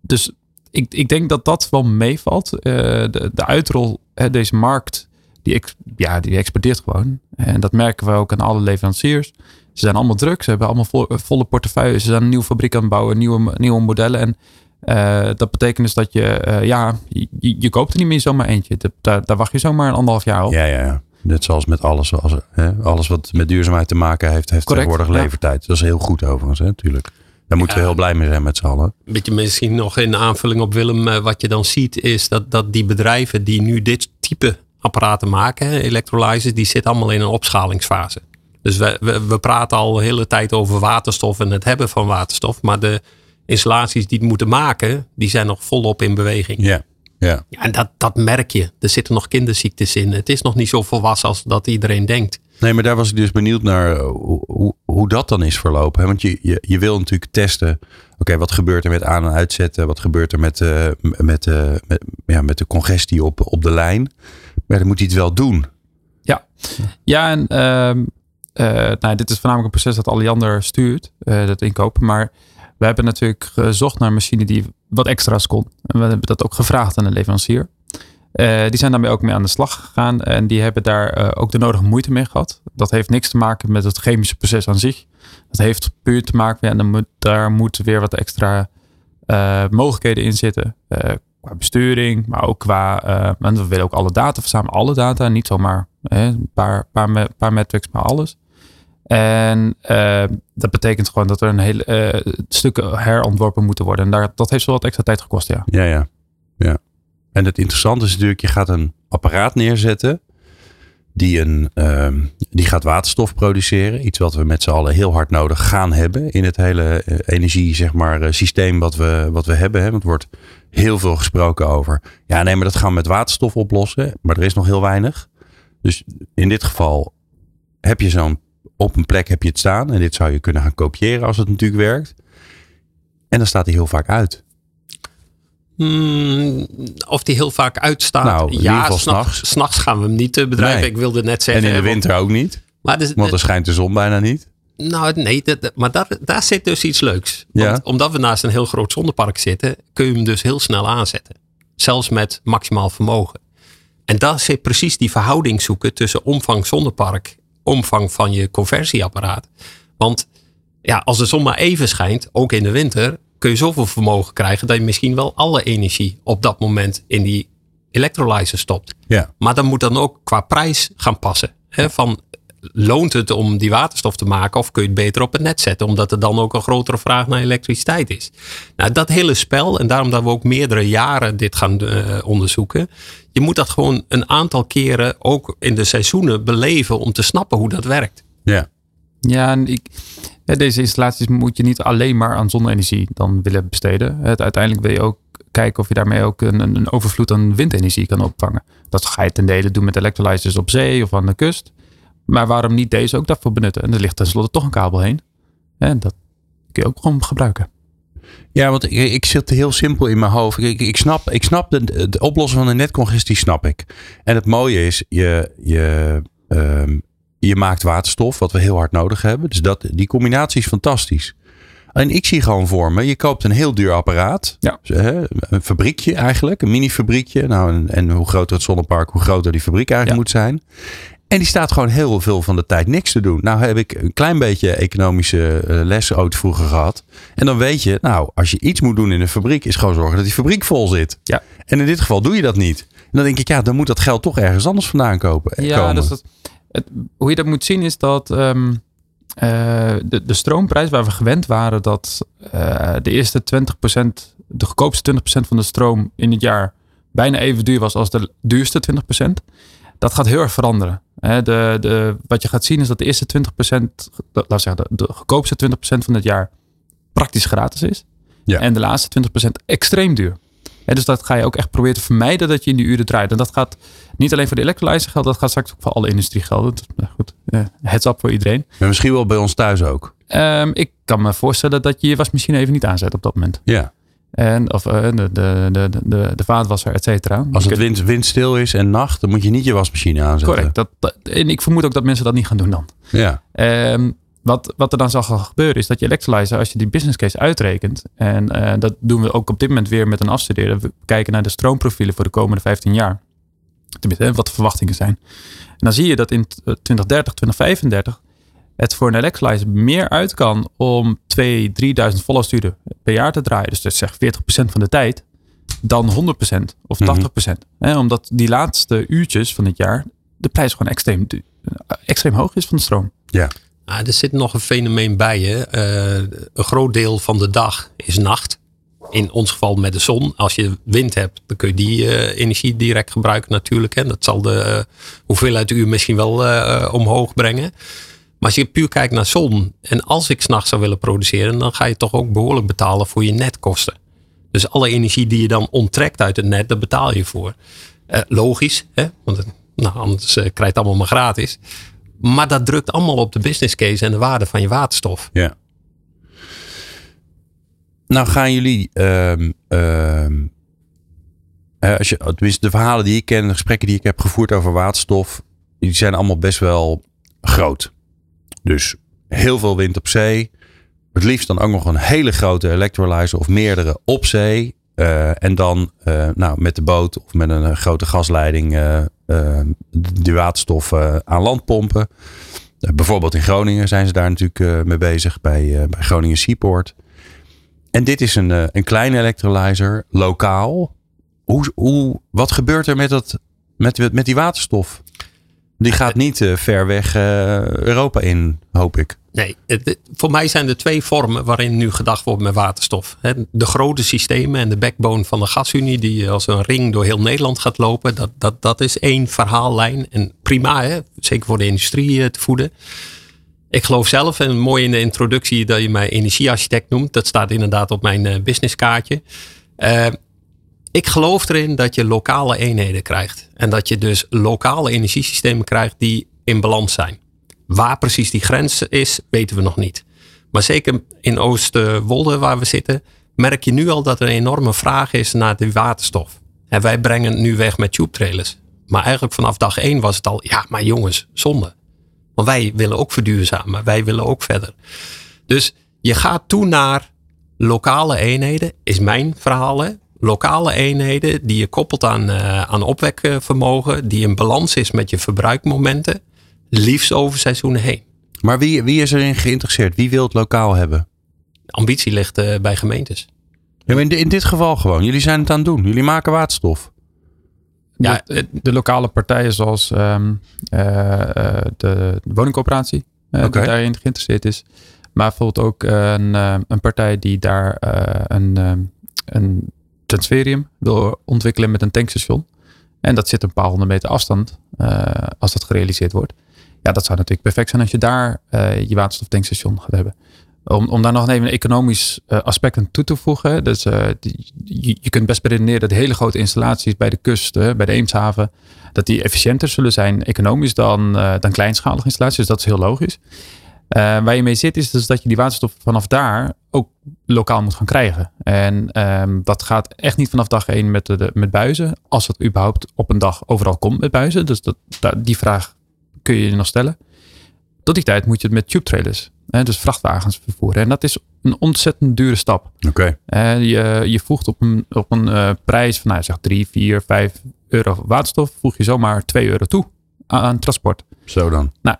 dus ik, ik denk dat dat wel meevalt. de, de uitrol, deze markt, die, ja, die exporteert gewoon. En dat merken we ook aan alle leveranciers. Ze zijn allemaal druk. Ze hebben allemaal vo volle portefeuille. Ze zijn een nieuwe fabriek aan het bouwen, nieuwe, nieuwe modellen. En uh, dat betekent dus dat je, uh, ja, je, je, koopt er niet meer zomaar eentje. De, daar, daar, wacht je zomaar een anderhalf jaar op. Ja, ja, ja. Net zoals met alles. Als, hè, alles wat met duurzaamheid te maken heeft, heeft Correct, tegenwoordig ja. levertijd. Dat is heel goed overigens, hè, natuurlijk. Daar moeten Ja. we heel blij mee zijn met z'n allen. Een beetje misschien nog in aanvulling op Willem. eh, Wat je dan ziet is dat, dat die bedrijven die nu dit type apparaten maken, electrolyzers, die zitten allemaal in een opschalingsfase. Dus we, we, we praten al de hele tijd over waterstof en het hebben van waterstof. Maar de installaties die het moeten maken, die zijn nog volop in beweging. Ja, ja. Ja, en dat, dat merk je. Er zitten nog kinderziektes in. Het is nog niet zo volwassen als dat iedereen denkt. Nee, maar daar was ik dus benieuwd naar uh, hoe, hoe, hoe dat dan is verlopen. Hè? Want je, je, je wil natuurlijk testen. Oké, wat gebeurt er met aan- en uitzetten? Wat gebeurt er met, uh, met, uh, met, ja, met de congestie op, op de lijn? Maar dan moet hij het wel doen. Ja, ja en um, nou, dit is voornamelijk een proces dat Alliander stuurt, uh, dat inkopen. Maar we hebben natuurlijk gezocht naar een machine die wat extra's kon. En we hebben dat ook gevraagd aan de leverancier. Uh, die zijn daarmee ook mee aan de slag gegaan. En die hebben daar uh, ook de nodige moeite mee gehad. Dat heeft niks te maken met het chemische proces aan zich. Dat heeft puur te maken, ja, dan moet, daar moeten weer wat extra uh, mogelijkheden in zitten. qua besturing, maar ook qua. en we willen ook alle data verzamelen, alle data. Niet zomaar hè, een paar, paar, paar metrics, maar alles. En dat betekent gewoon dat er een hele stukken herontworpen moeten worden. En daar, dat heeft wel wat extra tijd gekost, ja. Ja, ja. ja. En het interessante is natuurlijk, je gaat een apparaat neerzetten die, een, uh, die gaat waterstof produceren. Iets wat we met z'n allen heel hard nodig gaan hebben in het hele uh, energie zeg maar, uh, systeem wat we, wat we hebben. Hè? Want er wordt heel veel gesproken over. Ja, nee, maar dat gaan we met waterstof oplossen. Maar er is nog heel weinig. Dus in dit geval heb je zo'n op een plek heb je het staan. En dit zou je kunnen gaan kopiëren als het natuurlijk werkt. En dan staat hij heel vaak uit. Hmm, of die heel vaak uitstaat. Nou, ja, s'nachts. S'nachts gaan we hem niet uh, bedrijven. Nee. Ik wilde net zeggen. En in de winter ook niet? Maar dus, Want er schijnt de zon bijna niet. Nou, nee, dat, maar daar, daar zit dus iets leuks. Ja. Want omdat we naast een heel groot zonnepark zitten, kun je hem dus heel snel aanzetten. Zelfs met maximaal vermogen. En daar zit precies die verhouding zoeken tussen omvang zonnepark, omvang van je conversieapparaat. Want ja, als de zon maar even schijnt, ook in de winter, kun je zoveel vermogen krijgen dat je misschien wel alle energie op dat moment in die electrolyzer stopt. Ja. Maar dan moet dan ook qua prijs gaan passen. Hè? Van, loont het om die waterstof te maken of kun je het beter op het net zetten? Omdat er dan ook een grotere vraag naar elektriciteit is. Nou, dat hele spel, en daarom dat we ook meerdere jaren dit gaan eh, onderzoeken. Je moet dat gewoon een aantal keren ook in de seizoenen beleven om te snappen hoe dat werkt. Ja. Ja, en ik, deze installaties moet je niet alleen maar aan zonne-energie dan willen besteden. Het, uiteindelijk wil je ook kijken of je daarmee ook een, een een overvloed aan windenergie kan opvangen. Dat ga je ten dele doen met electrolyzers op zee of aan de kust. Maar waarom niet deze ook daarvoor benutten? En er ligt tenslotte toch een kabel heen. En dat kun je ook gewoon gebruiken. Ja, want ik, ik zit heel simpel in mijn hoofd. Ik, ik snap, ik snap de, de oplossing van de netcongestie, snap ik. En het mooie is, je, je, ehm, je maakt waterstof, wat we heel hard nodig hebben. Dus dat, die combinatie is fantastisch. En ik zie gewoon voor me, je koopt een heel duur apparaat. Ja. Dus, Een fabriekje eigenlijk, een mini-fabriekje. Nou, en, en hoe groter het zonnepark, hoe groter die fabriek eigenlijk moet zijn. En die staat gewoon heel veel van de tijd niks te doen. Nou heb ik een klein beetje economische eh, les ooit vroeger gehad. En dan weet je, nou, als je iets moet doen in een fabriek, is gewoon zorgen dat die fabriek vol zit. Ja. En in dit geval doe je dat niet. En dan denk ik, ja, dan moet dat geld toch ergens anders vandaan kopen. Ja, komen. dus dat, het, hoe je dat moet zien is dat ehm, eh, de, de stroomprijs waar we gewend waren dat eh, de eerste 20%, de goedkoopste 20% van de stroom in het jaar bijna even duur was als de duurste 20%. Dat gaat heel erg veranderen. Hè, de, de, wat je gaat zien is dat de eerste 20%, de- laten we zeggen, de, de goedkoopste 20% van het jaar praktisch gratis is. Ja. En de laatste 20% extreem duur. Hè, dus dat ga je ook echt proberen te vermijden dat je in die uren draait. En dat gaat niet alleen voor de electrolyzer gelden, dat gaat straks ook voor alle industrie gelden. Dat- nou goed, eh, heads up voor iedereen. Maar misschien wel bij ons thuis ook. Ehm, ik kan me voorstellen dat je je wasmachine even niet aanzet op dat moment. Ja. En, of eh, de, de, de, de, de, vaatwasser, et cetera. Als het wind, windstil is en nacht, dan moet je niet je wasmachine aanzetten. Correct. Dat, dat- en ik vermoed ook dat mensen dat niet gaan doen dan. Ja. Ehm, wat, wat er dan zal gaan gebeuren is dat je electrolyzer, als je die business case uitrekent, en eh, dat doen we ook op dit moment weer met een afstuderen, we kijken naar de stroomprofielen voor de komende 15 jaar. Tenminste, hè, wat de verwachtingen zijn. En dan zie je dat in t- 2030, 2035 het voor een electrolyzer meer uit kan om 2.000, 3.000 vollusturen per jaar te draaien. Dus dat is zeg 40% van de tijd dan 100% of 80%. Hè, omdat die laatste uurtjes van het jaar de prijs gewoon extreem, eh, extreem hoog is van de stroom. Ja. Ah, er zit nog een fenomeen bij. Hè. Eh, een groot deel van de dag is nacht. In ons geval met de zon. Als je wind hebt, dan kun je die eh, energie direct gebruiken natuurlijk. Hè. Dat zal de hoeveelheid uur misschien wel eh, omhoog brengen. Maar als je puur kijkt naar zon. En als ik s'nachts zou willen produceren. Dan ga je toch ook behoorlijk betalen voor je netkosten. Dus alle energie die je dan onttrekt uit het net. Daar betaal je voor. Eh, logisch. Hè? Want nou, anders eh, krijg je het allemaal maar gratis. Maar dat drukt allemaal op de business case en de waarde van je waterstof. Ja. Nou gaan jullie, ehm, ehm, eh, als je, tenminste de verhalen die ik ken, de gesprekken die ik heb gevoerd over waterstof, die zijn allemaal best wel groot. Dus heel veel wind op zee. Het liefst dan ook nog een hele grote electrolyzer of meerdere op zee. Eh, en dan eh, nou, met de boot of met een eh, grote gasleiding eh, die waterstof aan land pompen. Bijvoorbeeld in Groningen zijn ze daar natuurlijk mee bezig bij, bij Groningen Seaport. En dit is een, een kleine electrolyzer, lokaal. Hoe, hoe, wat gebeurt er met, dat, met, met die waterstof? Die gaat niet eh, ver weg eh, Europa in, hoop ik. Nee, het- voor mij zijn er twee vormen waarin nu gedacht wordt met waterstof. De grote systemen en de backbone van de gasunie, die als een ring door heel Nederland gaat lopen, dat, dat, dat is één verhaallijn. En prima, hè? zeker voor de industrie eh, te voeden. Ik geloof zelf, en mooi in de introductie dat je mij energiearchitect noemt, dat staat inderdaad op mijn eh, businesskaartje. Eh, ik geloof erin dat je lokale eenheden krijgt. En dat je dus lokale energiesystemen krijgt die in balans zijn. Waar precies die grens is, weten we nog niet. Maar zeker in Oosterwolde, waar we zitten, merk je nu al dat er een enorme vraag is naar de waterstof. En wij brengen het nu weg met tube trailers. Maar eigenlijk vanaf dag één was het al, ja, maar jongens, zonde. Want wij willen ook verduurzamen. Wij willen ook verder. Dus je gaat toe naar lokale eenheden, is mijn verhaal. Lokale eenheden die je koppelt aan, uh, aan opwekvermogen, die in balans is met je verbruikmomenten, liefst over seizoenen heen. Maar wie, wie is erin geïnteresseerd? Wie wil het lokaal hebben? De ambitie ligt uh, bij gemeentes. Ja, in, in, dit geval gewoon. Jullie zijn het aan het doen. Jullie maken waterstof. Ja, de, de lokale partijen zoals um, uh, de woningcoöperatie, okay. die daarin geïnteresseerd is. Maar bijvoorbeeld ook een, een partij die daar een, een transferium wil ontwikkelen met een tankstation. En dat zit een paar honderd meter afstand als dat gerealiseerd wordt. Ja, dat zou natuurlijk perfect zijn als je daar je waterstoftankstation gaat hebben. Om, om daar nog even een economisch uh, aspect aan toe te voegen. Dus uh, je, kunt best beredeneren dat hele grote installaties bij de kust, uh, bij de Eemshaven, dat die efficiënter zullen zijn economisch dan, dan kleinschalige installaties. Dus dat is heel logisch. Waar je mee zit is dus dat je die waterstof vanaf daar ook lokaal moet gaan krijgen. En um, dat gaat echt niet vanaf dag één met, de, met buizen. Als het überhaupt op een dag overal komt met buizen. Dus dat, die vraag kun je je nog stellen. Tot die tijd moet je het met tube trailers Hè, dus vrachtwagens vervoeren. En dat is een ontzettend dure stap. Oké. Okay. je, je voegt op een, op een uh, prijs van nou, zeg 3, 4, 5 euro waterstof, voeg je zomaar 2 euro toe aan, aan transport. Zo dan. Nou,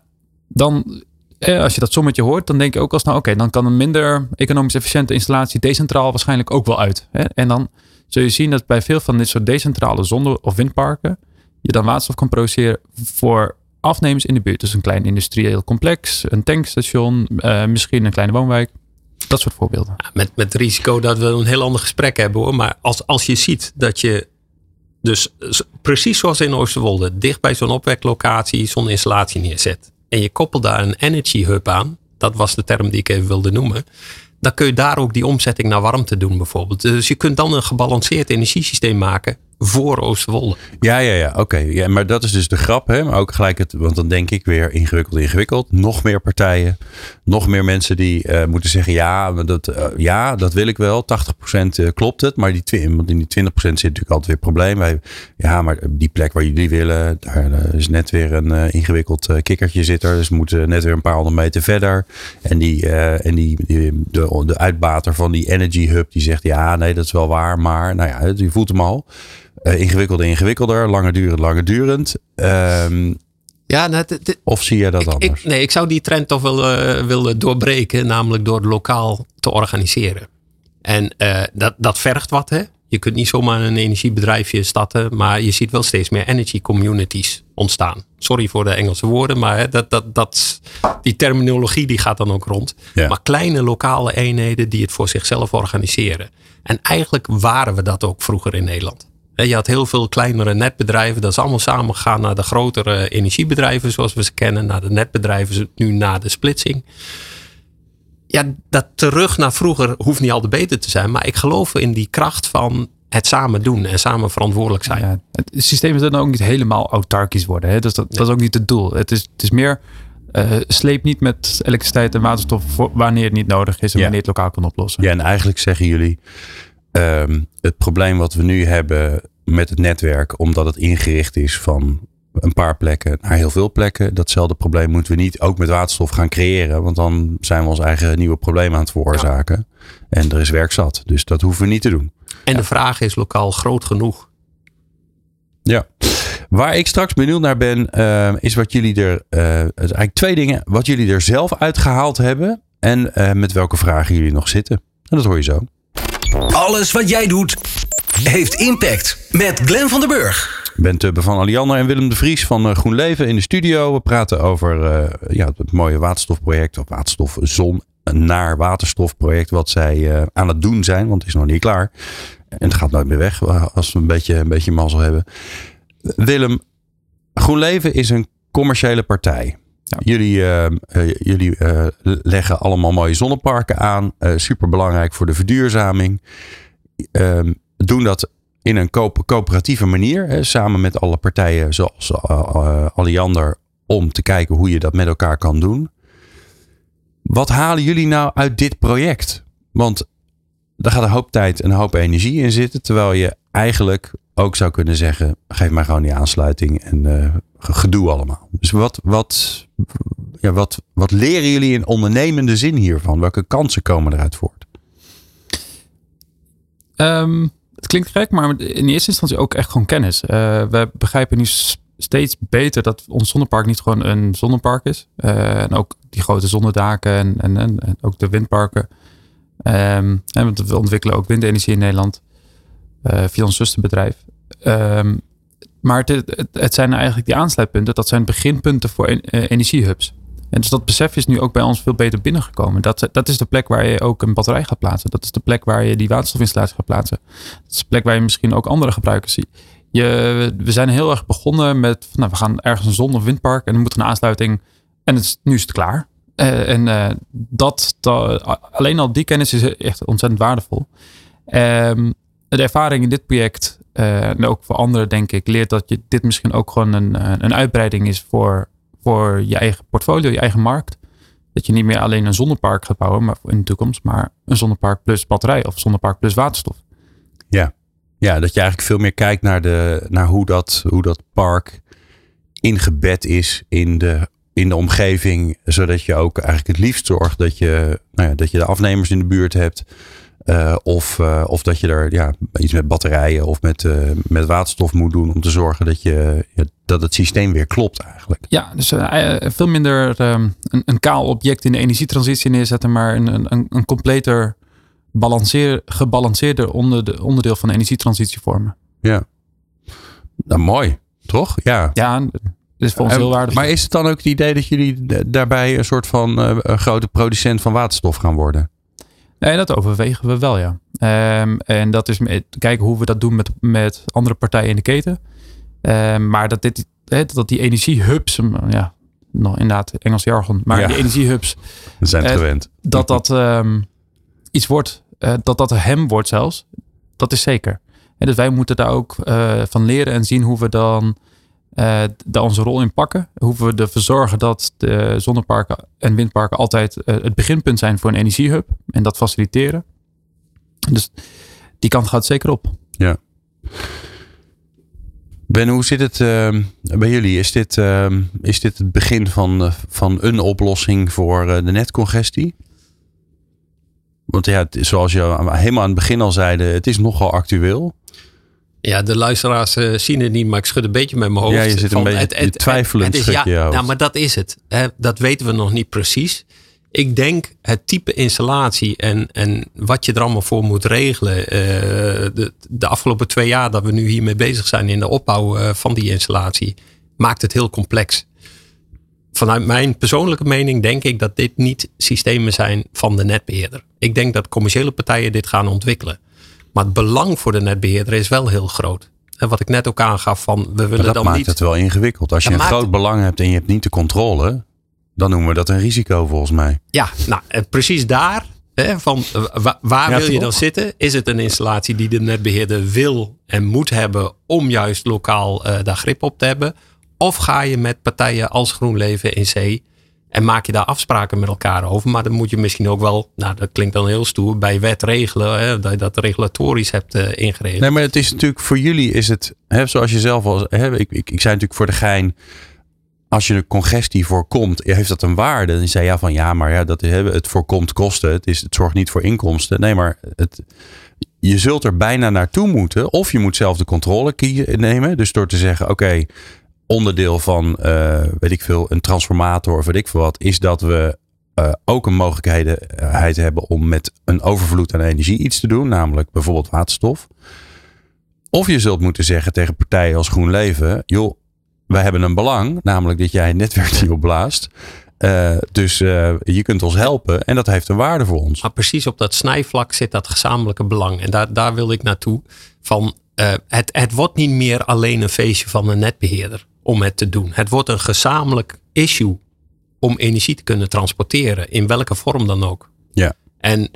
dan eh, als je dat sommetje hoort, dan denk je ook als nou oké, dan kan een minder economisch efficiënte installatie decentraal waarschijnlijk ook wel uit. Hè? En dan zul je zien dat bij veel van dit soort decentrale zonne- of windparken je dan waterstof kan produceren voor afnemers in de buurt. Dus een klein industrieel complex, een tankstation, uh, misschien een kleine woonwijk. Dat soort voorbeelden. met, met het risico dat we een heel ander gesprek hebben hoor. Maar als, als je ziet dat je dus precies zoals in Oosterwolde, dicht bij zo'n opweklocatie zo'n installatie neerzet. En je koppelt daar een energy hub aan. Dat was de term die ik even wilde noemen dan kun je daar ook die omzetting naar warmte doen bijvoorbeeld. Dus je kunt dan een gebalanceerd energiesysteem maken voor Oosterwolde. Ja, ja, ja. Oké. Ja, maar dat is dus de grap. Hè? Maar ook gelijk het, want dan denk ik weer ingewikkeld, ingewikkeld. Nog meer partijen. Nog meer mensen die uh, moeten zeggen, ja dat, uh, ja, dat wil ik wel. 80% klopt het. Maar die, want in die 20% zit natuurlijk altijd weer probleem. Wij, ja, maar die plek waar jullie willen, daar is net weer een ingewikkeld kikkertje zit er. Dus we moeten net weer een paar honderd meter verder. En die, en die, de uitbater van die Energy Hub, die zegt, ja, nee, dat is wel waar. Maar, nou ja, je voelt hem al. Uh, ingewikkelder, ingewikkelder, langer durend, langer durend. Um, ja, nou, of zie je dat ik, anders? Ik, nee, ik zou die trend toch wel uh, willen doorbreken, namelijk door lokaal te organiseren. En uh, dat, dat vergt wat, hè? Je kunt niet zomaar een energiebedrijfje starten, maar je ziet wel steeds meer energy communities ontstaan. Sorry voor de Engelse woorden, maar hè, dat, dat, dat, die terminologie die gaat dan ook rond. Ja. Maar kleine lokale eenheden die het voor zichzelf organiseren. En eigenlijk waren we dat ook vroeger in Nederland. Je had heel veel kleinere netbedrijven. Dat is allemaal samengegaan naar de grotere energiebedrijven zoals we ze kennen. Naar de netbedrijven, nu na de splitsing. Ja, dat terug naar vroeger hoeft niet altijd beter te zijn. Maar ik geloof in die kracht van het samen doen en samen verantwoordelijk zijn. Ja, het systeem is dan ook niet helemaal autarkisch worden. Hè? Dus dat, dat is ook niet het doel. Het is, het is meer uh, sleep niet met elektriciteit en waterstof voor wanneer het niet nodig is en ja. wanneer het lokaal kan oplossen. Ja, en eigenlijk zeggen jullie, um, het probleem wat we nu hebben met het netwerk, omdat het ingericht is van een paar plekken naar heel veel plekken. Datzelfde probleem moeten we niet ook met waterstof gaan creëren. Want dan zijn we ons eigen nieuwe probleem aan het veroorzaken. Ja. En er is werk zat. Dus dat hoeven we niet te doen. En de vraag is lokaal groot genoeg. Ja. Waar ik straks benieuwd naar ben, uh, is wat jullie er. Uh, eigenlijk twee dingen. Wat jullie er zelf uitgehaald hebben. En uh, met welke vragen jullie nog zitten. En dat hoor je zo. Alles wat jij doet heeft impact. Met Glenn van der Burg. Ben Tubbe van Aliander en Willem de Vries van GroenLeven in de studio. We praten over uh, ja, het mooie waterstofproject. Of waterstofzon naar waterstofproject. Wat zij uh, aan het doen zijn. Want het is nog niet klaar. En het gaat nooit meer weg als we een beetje, een beetje mazzel hebben. Willem, GroenLeven is een commerciële partij. Jullie, uh, uh, jullie uh, leggen allemaal mooie zonneparken aan. super belangrijk voor de verduurzaming. Ehm, doen dat in een co coöperatieve manier. Hè, samen met alle partijen zoals Alliander. Om te kijken hoe je dat met elkaar kan doen. Wat halen jullie nou uit dit project? Want daar gaat een hoop tijd en een hoop energie in zitten. Terwijl je eigenlijk ook zou kunnen zeggen: geef mij gewoon die aansluiting en uh, gedoe allemaal. Dus wat, wat ja, wat, wat leren jullie in ondernemende zin hiervan? Welke kansen komen eruit voort? Um, het klinkt gek, maar in eerste instantie ook echt gewoon kennis. Uh, we begrijpen nu steeds beter dat ons zonnepark niet gewoon een zonnepark is. Uh, en ook die grote zonnedaken en, en, en, ook de windparken. Um, en we ontwikkelen ook windenergie in Nederland via ons zusterbedrijf. Um, maar het, het, zijn eigenlijk die aansluitpunten, dat zijn beginpunten voor en, energiehubs. En dus dat besef is nu ook bij ons veel beter binnengekomen. Dat, dat is de plek waar je ook een batterij gaat plaatsen. Dat is de plek waar je die waterstofinstallatie gaat plaatsen. Dat is de plek waar je misschien ook andere gebruikers ziet. Je, we zijn heel erg begonnen met, nou, we gaan ergens een zon- of windpark en dan moet er een aansluiting. En het nu is het klaar. Uh, en dat, dat, alleen al die kennis is echt ontzettend waardevol. Um, de ervaring in dit project, uh, en ook voor anderen denk ik, leert dat je dit misschien ook gewoon een, een uitbreiding is voor voor je eigen portfolio, je eigen markt. Dat je niet meer alleen een zonnepark gaat bouwen maar in de toekomst, maar een zonnepark plus batterij of zonnepark plus waterstof. Ja, ja dat je eigenlijk veel meer kijkt naar, de, naar hoe, dat, hoe dat park ingebed is in de, in de omgeving, zodat je ook eigenlijk het liefst zorgt dat je, nou ja, dat je de afnemers in de buurt hebt. Uh, of, uh, of dat je er ja, iets met batterijen of met, uh, met waterstof moet doen om te zorgen dat, je, dat het systeem weer klopt eigenlijk. Ja, dus veel minder um, een, een, kaal object in de energietransitie neerzetten, maar een, een, een completer balanceer, gebalanceerder onder de, onderdeel van de energietransitie vormen. Ja, nou mooi, toch? Ja. Ja, is voor ons heel waardevol. Maar is het dan ook het idee dat jullie daarbij een soort van grote producent van waterstof gaan worden? Nee, dat overwegen we wel, ja. Um, en dat is kijken hoe we dat doen met, met andere partijen in de keten. Um, maar dat, dit, dat die energiehubs, ja, nog inderdaad Engels jargon, maar ja. die energiehubs. We zijn het uh, gewend. Dat dat um, iets wordt, uh, dat dat hem wordt zelfs, dat is zeker. En dus wij moeten daar ook uh, van leren en zien hoe we dan uh, daar onze rol in pakken. Hoe we ervoor zorgen dat de zonneparken en windparken altijd uh, het beginpunt zijn voor een energiehub. En dat faciliteren. Dus die kant gaat zeker op. Ja. Ben, hoe zit het uh, bij jullie? Is dit, is dit het begin van, van een oplossing voor de netcongestie? Want ja, zoals je helemaal aan het begin al zeiden, het is nogal actueel. Ja, de luisteraars uh, zien het niet, maar ik schud een beetje met mijn hoofd. Ja, je zit een beetje het, het, twijfelend het, het is, ja, Nou, maar dat is het. Hè? Dat weten we nog niet precies. Ik denk het type installatie en, en wat je er allemaal voor moet regelen. Uh, de, de afgelopen twee jaar dat we nu hiermee bezig zijn in de opbouw uh, van die installatie, maakt het heel complex. Vanuit mijn persoonlijke mening denk ik dat dit niet systemen zijn van de netbeheerder. Ik denk dat commerciële partijen dit gaan ontwikkelen. Maar het belang voor de netbeheerder is wel heel groot. En wat ik net ook aangaf van we willen maar dat dan maakt niet. het wel ingewikkeld. Als je een groot belang hebt en je hebt niet de controle, dan noemen we dat een risico volgens mij. Ja, nou precies daar. Hè, van, waar, waar Ja, wil je dan zitten? Is het een installatie die de netbeheerder wil en moet hebben om juist lokaal eh, daar grip op te hebben? Of ga je met partijen als GroenLeven in zee en maak je daar afspraken met elkaar over? Maar dan moet je misschien ook wel, nou dat klinkt dan heel stoer, bij wet regelen, hè, dat je dat regulatorisch hebt ingeregeld. Nee, maar het is natuurlijk voor jullie is het, hè, zoals je zelf al, hè, ik, ik, ik zei natuurlijk voor de gein, als je een congestie voorkomt, heeft dat een waarde? Dan zei ja van ja, maar ja, dat, het voorkomt kosten, het, is, het zorgt niet voor inkomsten. Nee, maar het, je zult er bijna naartoe moeten, of je moet zelf de controle nemen. Dus door te zeggen, oké, onderdeel van, eh, weet ik veel, een transformator of weet ik veel wat, is dat we uh, ook een mogelijkheid hebben om met een overvloed aan energie iets te doen, namelijk bijvoorbeeld waterstof. Of je zult moeten zeggen tegen partijen als GroenLeven, joh, wij hebben een belang, namelijk dat jij het netwerk niet opblaast. Dus je kunt ons helpen en dat heeft een waarde voor ons. Maar precies op dat snijvlak zit dat gezamenlijke belang. En daar, daar wil ik naartoe. Van, het, het wordt niet meer alleen een feestje van een netbeheerder om het te doen. Het wordt een gezamenlijk issue om energie te kunnen transporteren, in welke vorm dan ook. Ja. En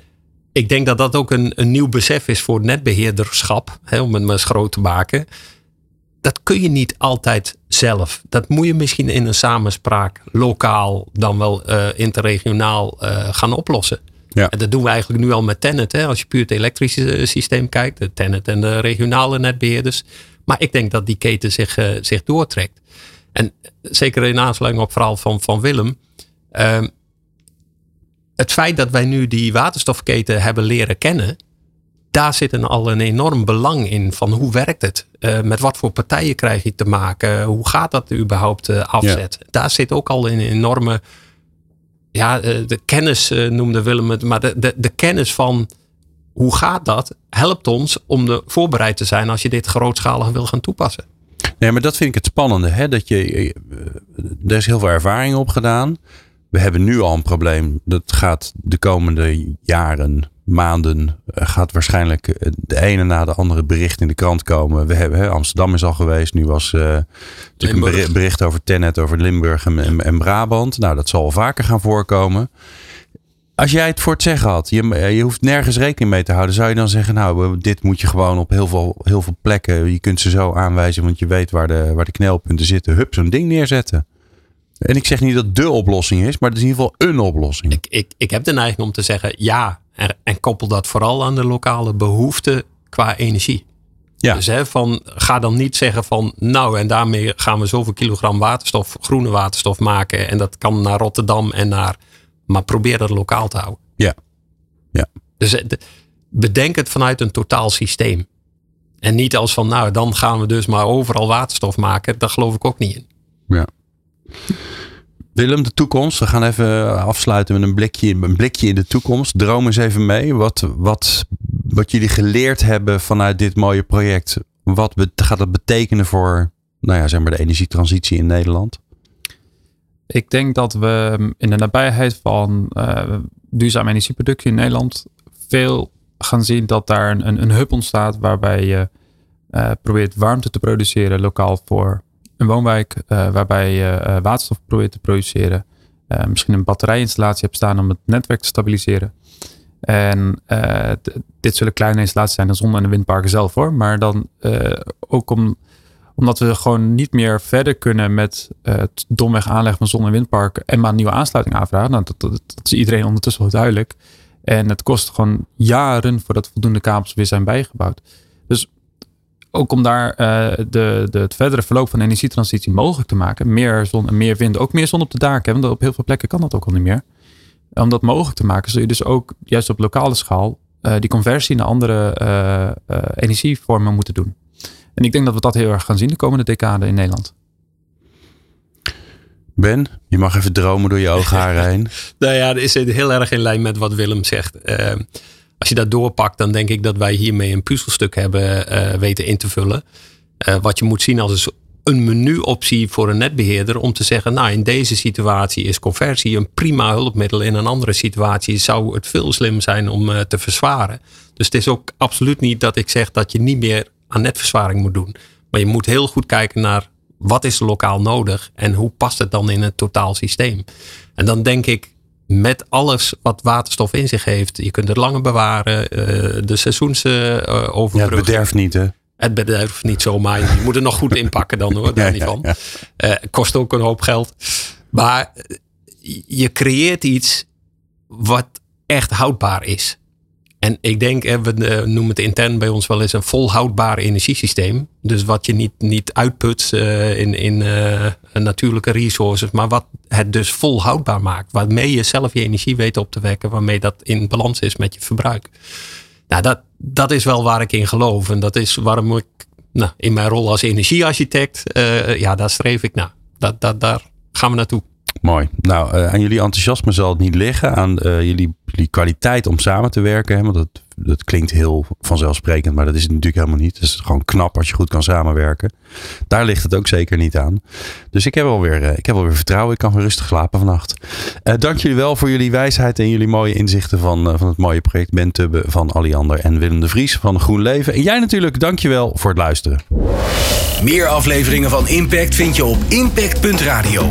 ik denk dat dat ook een, een nieuw besef is voor netbeheerderschap, hè, om het maar eens groot te maken. Dat kun je niet altijd zelf. Dat moet je misschien in een samenspraak lokaal, dan wel uh, interregionaal uh, gaan oplossen. Ja. En dat doen we eigenlijk nu al met Tennet. Hè. Als je puur het elektrische systeem kijkt, de Tennet en de regionale netbeheerders. Maar ik denk dat die keten zich, uh, zich doortrekt. En zeker in aansluiting op het verhaal van, van Willem. Ehm, het feit dat wij nu die waterstofketen hebben leren kennen, daar zit een, al een enorm belang in van hoe werkt het? Uh, met wat voor partijen krijg je te maken? Hoe gaat dat überhaupt afzet? Daar zit ook al een enorme, ja, uh, de kennis noemde Willem het, maar de, de, de kennis van hoe gaat dat, helpt ons om er voorbereid te zijn als je dit grootschalig wil gaan toepassen. Nee, maar dat vind ik het spannende. Hè? Dat je, er is heel veel ervaring op gedaan. We hebben nu al een probleem. Dat gaat de komende jaren, maanden, eh, gaat waarschijnlijk eh, de ene na de andere bericht in de krant komen. We hebben, hè, Amsterdam is al geweest. Nu was uh, natuurlijk een bericht over Tennet, over Limburg en, en, en Brabant. Nou, dat zal vaker gaan voorkomen. Als jij het voor het zeggen had, je, je hoeft nergens rekening mee te houden, zou je dan zeggen, nou, dit moet je gewoon op heel veel, heel veel plekken, je kunt ze zo aanwijzen, want je weet waar de, waar de knelpunten zitten, hup, zo'n ding neerzetten. En ik zeg niet dat de oplossing is, maar het is in ieder geval een oplossing. Ik, ik, ik heb de neiging om te zeggen ja, en, en koppel dat vooral aan de lokale behoefte qua energie. Ja. Dus hè, van, ga dan niet zeggen van nou en daarmee gaan we zoveel kilogram waterstof, groene waterstof maken en dat kan naar Rotterdam en naar maar probeer dat lokaal te houden. Ja. ja. Dus eh, bedenk het vanuit een totaal systeem. En niet als van, nou, dan gaan we dus maar overal waterstof maken. Daar geloof ik ook niet in. Ja. Willem, de toekomst. We gaan even afsluiten met een blikje, een blikje in de toekomst. Droom eens even mee. Wat, wat, wat jullie geleerd hebben vanuit dit mooie project. Wat gaat dat betekenen voor nou ja, zeg maar de energietransitie in Nederland? Ik denk dat we in de nabijheid van uh, duurzame energieproductie in Nederland veel gaan zien dat daar een, een hub ontstaat waarbij je uh, probeert warmte te produceren lokaal voor een woonwijk, uh, waarbij je waterstof probeert te produceren. misschien een batterijinstallatie hebt staan om het netwerk te stabiliseren. En dit zullen kleine installaties zijn, de zon- en de windparken zelf hoor. Maar dan ook om omdat we gewoon niet meer verder kunnen met het domweg aanleggen van zon- en windparken en maar een nieuwe aansluiting aanvragen. Nou, dat, dat, is iedereen ondertussen wel duidelijk. En het kost gewoon jaren voordat voldoende kabels weer zijn bijgebouwd. Dus ook om daar uh, de, de, het verdere verloop van de energietransitie mogelijk te maken. Meer zon en meer wind. Ook meer zon op de daken. Want op heel veel plekken kan dat ook al niet meer. Om dat mogelijk te maken zul je dus ook juist op lokale schaal uh, die conversie naar andere energievormen moeten doen. En ik denk dat we dat heel erg gaan zien de komende decade in Nederland. Ben, je mag even dromen door je oogharen *laughs* heen. nou ja, dat is heel erg in lijn met wat Willem zegt. Als je dat doorpakt, dan denk ik dat wij hiermee een puzzelstuk hebben uh, weten in te vullen. Uh, wat je moet zien als een menuoptie voor een netbeheerder om te zeggen, nou in deze situatie is conversie een prima hulpmiddel. In een andere situatie zou het veel slim zijn om te verzwaren. Dus het is ook absoluut niet dat ik zeg dat je niet meer aan netverzwaring moet doen. Maar je moet heel goed kijken naar wat is lokaal nodig en hoe past het dan in het totaal systeem. En dan denk ik met alles wat waterstof in zich heeft. Je kunt het langer bewaren. Uh, de seizoensoverbruggen. ja, het bederft niet hè? Het bederft niet zomaar. Je moet er nog goed inpakken dan hoor. *laughs* Daar niet van. Uh, kost ook een hoop geld. Maar je creëert iets wat echt houdbaar is. En ik denk, we eh, noemen het intern bij ons wel eens een volhoudbaar energiesysteem. Dus wat je niet, niet uitput uh, in, in uh, natuurlijke resources, maar wat het dus volhoudbaar maakt. Waarmee je zelf je energie weet op te wekken, waarmee dat in balans is met je verbruik. Nou, dat, dat is wel waar ik in geloof. En dat is waarom ik nou, in mijn rol als energiearchitect, ja, daar streef ik naar. Dat, dat, daar gaan we naartoe. Mooi. Nou, uh, aan jullie enthousiasme zal het niet liggen. Aan uh, jullie, jullie, kwaliteit om samen te werken. Hè? Want dat, dat klinkt heel vanzelfsprekend, maar dat is het natuurlijk helemaal niet. Het is gewoon knap als je goed kan samenwerken. Daar ligt het ook zeker niet aan. Dus ik heb alweer, uh, ik heb alweer vertrouwen. Ik kan weer rustig slapen vannacht. dank jullie wel voor jullie wijsheid en jullie mooie inzichten van, van het mooie project Ben Tubbe van Alliander en Willem de Vries van Groen Leven. En jij natuurlijk, dank je wel voor het luisteren. Meer afleveringen van Impact vind je op impact.radio.